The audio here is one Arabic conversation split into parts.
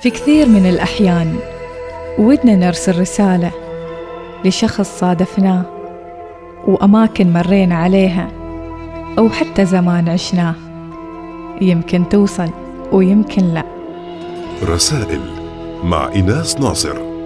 في كثير من الأحيان ودنا نرسل رسالة لشخص صادفناه وأماكن مرينا عليها أو حتى زمان عشناه. يمكن توصل ويمكن لا. رسائل مع إيناس ناصر.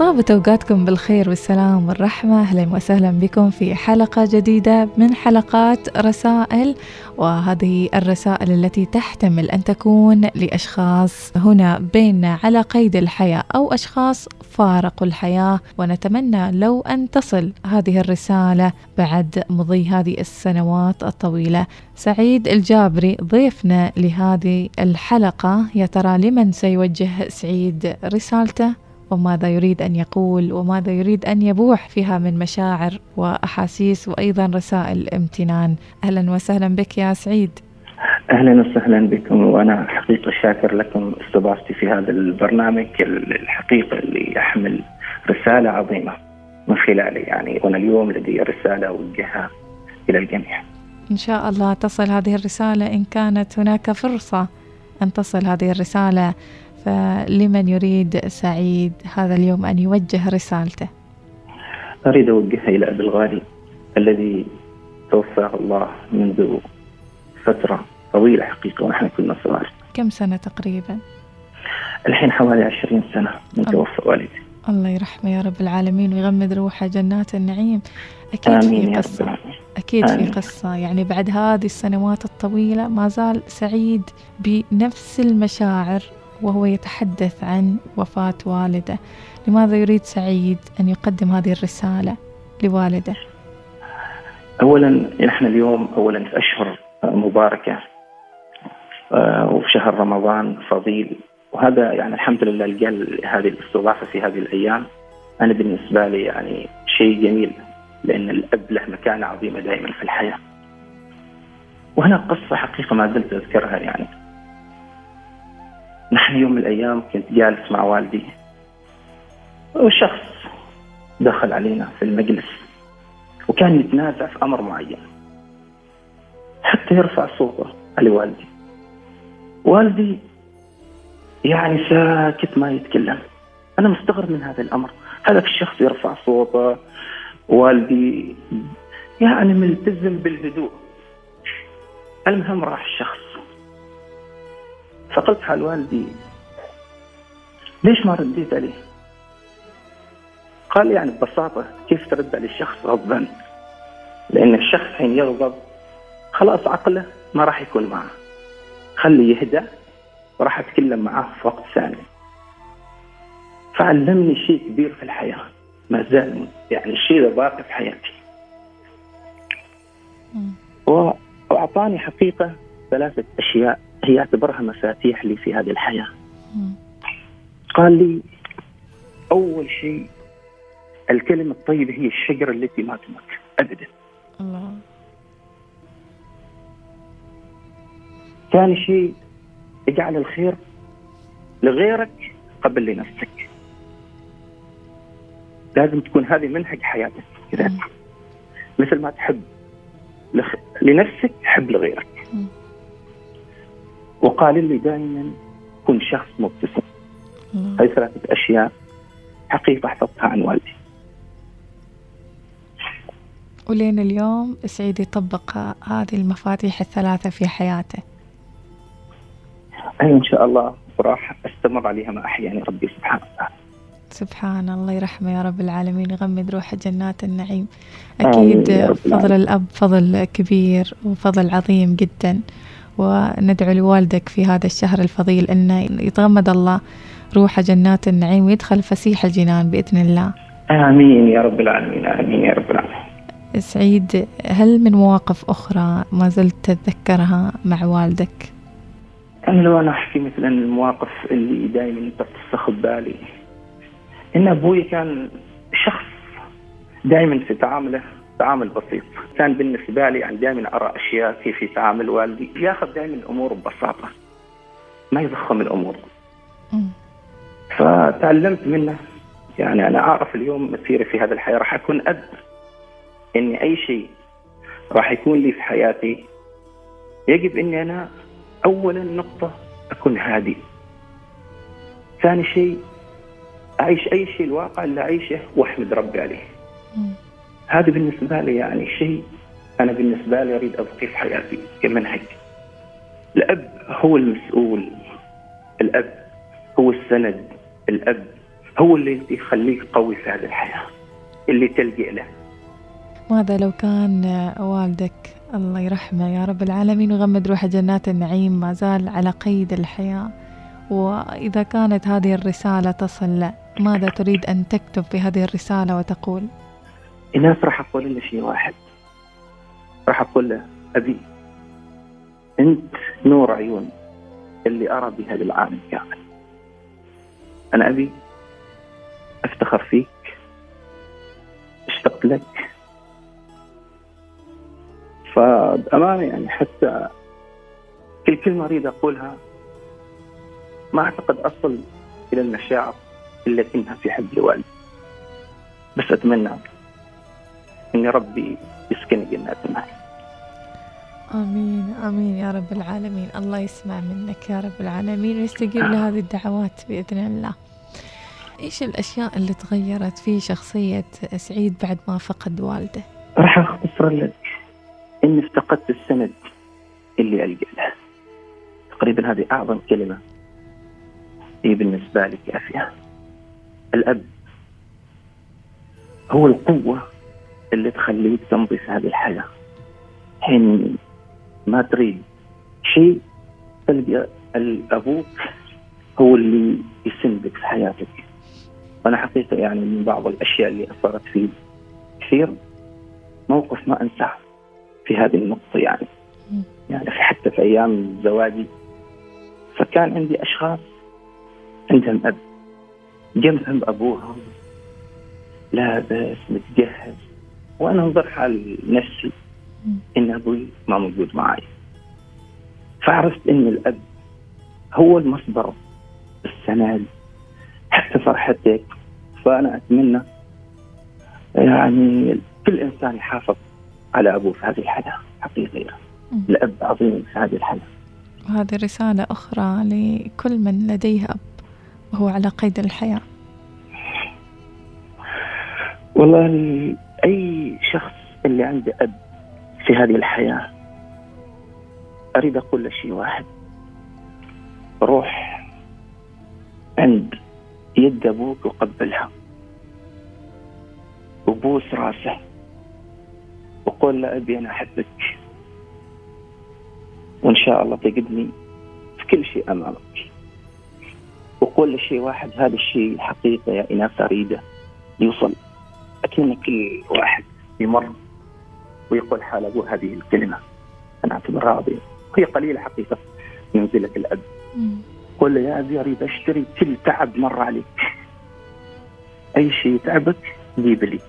طابت أوقاتكم بالخير والسلام والرحمة. أهلا وسهلا بكم في حلقة جديدة من حلقات رسائل وهذه الرسائل التي تحتمل أن تكون لأشخاص هنا بيننا على قيد الحياة أو أشخاص فارقوا الحياة. ونتمنى لو أن تصل هذه الرسالة بعد مضي هذه السنوات الطويلة. سعيد الجابري ضيفنا لهذه الحلقة. يا ترى لمن سيوجه سعيد رسالته؟ وماذا يريد أن يقول وماذا يريد أن يبوح فيها من مشاعر وأحاسيس وأيضا رسائل امتنان. أهلا وسهلا بك يا سعيد. أهلا وسهلا بكم وأنا حقيقة شاكر لكم استضافتي في هذا البرنامج الحقيقة اللي يحمل رسالة عظيمة من خلاله يعني وأنا اليوم لدي رسالة اوجهها إلى الجميع. إن شاء الله تصل هذه الرسالة إن كانت هناك فرصة أن تصل هذه الرسالة. فلمن يريد سعيد هذا اليوم أن يوجه رسالته أريد أوجهها إلى أبي الغالي الذي توفاه الله منذ فترة طويلة حقيقة ونحن كنا صغار. كم سنة تقريبا الحين حوالي 20 سنة من. توفى والدي. الله يرحمه يا رب العالمين ويغمد روحه جنات النعيم أكيد آمين في يا رب قصة. أكيد في آمين. قصة يعني بعد هذه السنوات الطويلة ما زال سعيد بنفس المشاعر وهو يتحدث عن وفاة والده لماذا يريد سعيد أن يقدم هذه الرسالة لوالده اولا نحن اليوم اولا في أشهر مباركة آه، وفي شهر رمضان فضيل وهذا يعني الحمد لله لقى هذه الاستضافة في هذه الأيام أنا بالنسبة لي يعني شيء جميل لأن الأب له مكانة عظيمة دائما في الحياة. وهنا قصة حقيقة ما زلت أذكرها يعني. نحن يوم من الأيام كنت جالس مع والدي. وشخص دخل علينا في المجلس وكان يتنازع في أمر معين. حتى يرفع صوته على والدي. والدي يعني ساكت ما يتكلم. أنا مستغرب من هذا الأمر. هذا الشخص يرفع صوته. والدي يعني ملتزم بالهدوء. المهم راح الشخص. فقلت حال والدي. ليش ما رديت عليه؟ قال يعني ببساطة كيف ترد على الشخص غضبان لأن الشخص حين يغضب خلاص عقله ما راح يكون معه. خليه يهدى وراح أتكلم معاه في وقت ثاني. فعلمني شيء كبير في الحياة. ما زال يعني الشيء ذا باقي في حياتي. وأعطاني حقيقة ثلاثة أشياء. هي أعتبرها مفاتيح لي في هذه الحياة مم. قال لي أول شيء الكلمة الطيبة هي الشجرة التي ما تموت أبدا الله ثاني شيء اجعل الخير لغيرك قبل لنفسك لازم تكون هذه منهج حياتك كذا. مثل ما تحب لخ... لنفسك حب لغيرك. وقال لي دائما كن شخص مبتسم. هذه ثلاثة أشياء حقيقة حفظتها عن والدي. ولين اليوم سعيد يطبق هذه المفاتيح الثلاثة في حياته. أي إن شاء الله وراح أستمر عليها ما أحياني ربي سبحانه وتعالى سبحان الله يرحمه يا رب العالمين يغمد روحه جنات النعيم. أكيد فضل. الأب فضل كبير وفضل عظيم جدا. وندعو لوالدك في هذا الشهر الفضيل أنه يتغمد الله روحه جنات النعيم ويدخل فسيح الجنان بإذن الله آمين يا رب العالمين آمين يا رب العالمين سعيد هل من مواقف أخرى ما زلت تتذكرها مع والدك؟ أنا لو أنا أحكي مثلا المواقف اللي دائما تستخب بالي إن أبوي كان شخص دائما في تعامله تعامل بسيط. كان بالنسبة لي يعني دائما أرى أشياء كيف يتعامل والدي. ياخذ دائما الأمور ببساطة. ما يضخم الأمور. فتعلمت منه. يعني أنا أعرف اليوم مسيري في هذه الحياة. راح أكون أب. إني أي شيء راح يكون لي في حياتي. يجب إني أنا أولا نقطة أكون هادي. ثاني شيء أعيش أي شيء الواقع اللي أعيشه وأحمد ربي عليه. هذا بالنسبة لي يعني شيء أنا بالنسبة لي أريد أبقيه في حياتي كمنهج. الأب هو المسؤول. الأب هو السند. الأب هو اللي يخليك قوي في هذه الحياة اللي تلجئ له. ماذا لو كان والدك الله يرحمه يا رب العالمين وغمد روحه جنات النعيم ما زال على قيد الحياة؟ وإذا كانت هذه الرسالة تصل له ماذا تريد أن تكتب في هذه الرسالة وتقول؟ الناس راح أقول له شيء واحد. راح أقول له أبي أنت نور عيون اللي أرى بهذا العالم كامل. أنا أبي أفتخر فيك أشتقت لك. فبأمانة يعني حتى كل كلمة أريد أقولها ما أعتقد أصل إلى المشاعر إلا كنها في حب لوالدي بس أتمنى إن ربي يسكن جنات النعيم آمين آمين يا رب العالمين. الله يسمع منك يا رب العالمين ويستجيب لهذه الدعوات بإذن الله. إيش الأشياء اللي تغيرت في شخصية سعيد بعد ما فقد والده؟ راح أختصر لك إني افتقدت السند اللي ألقى له. تقريبا هذه أعظم كلمة هي بالنسبة لي كافية الأب هو القوة اللي تخليك تمضي في هذه الحياة. حين ما تريد شيء تلقى أبوك هو اللي يسندك في حياتك. وأنا حقيقة يعني من بعض الأشياء اللي أثرت في كثير موقف ما أنساه في هذه النقطة يعني. يعني حتى في أيام زواجي فكان عندي أشخاص عندهم أب. جنبهم أبوهم لابس متجهز. وأنا أنظر حال نفسي إن أبوي ما موجود معي فعرفت إن الأب هو المصدر السند حتى فرحتك. فأنا أتمنى يعني كل إنسان يحافظ على أبوه في هذه الحياة حقيقية. الأب عظيم في هذه الحياة وهذه رسالة أخرى لكل من لديه أب وهو على قيد الحياة. والله اللي عنده أب في هذه الحياة. أريد أقول له شيء واحد. روح عند يد أبوك وقبلها. وبوس راسه. وقول له أبي أنا أحبك. وإن شاء الله تجدني في كل شيء أمامك. وقول له شيء واحد هذا الشيء حقيقة يا إناث أريده. يوصل أكن كل واحد يمر ويقول حال أبوه هذه الكلمة. أنا أعتبرها عظيمة وهي قليلة حقيقة. منزلة الأب. قل يا أبي أشتري كل تعب مر عليك. أي شيء يتعبك جيب لي.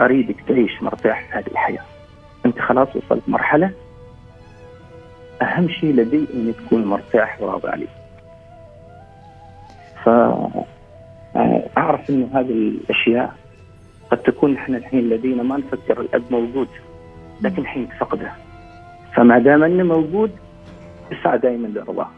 أريدك تعيش مرتاح في هذه الحياة. أنت خلاص وصلت مرحلة. أهم شيء لدي أن تكون مرتاح وراضي عليك. فأعرف أنه هذه الأشياء قد تكون نحن الحين لدينا ما نفكر الأب موجود لكن حين فقده. فما دام أنه موجود اسعى دائما لرضاه.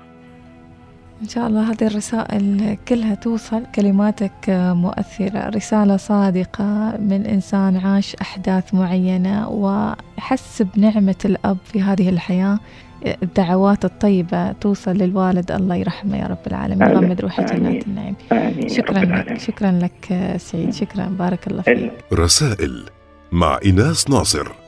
إن شاء الله هذه الرسائل كلها توصل كلماتك مؤثرة رسالة صادقة من إنسان عاش أحداث معينة وحس بنعمة الأب في هذه الحياة. الدعوات الطيبة توصل للوالد الله يرحمه يا رب العالمين. غمد روحه جنات النعيم. شكرا لك شكرا لك سعيد. شكرا بارك الله فيك. رسائل مع إناس ناصر.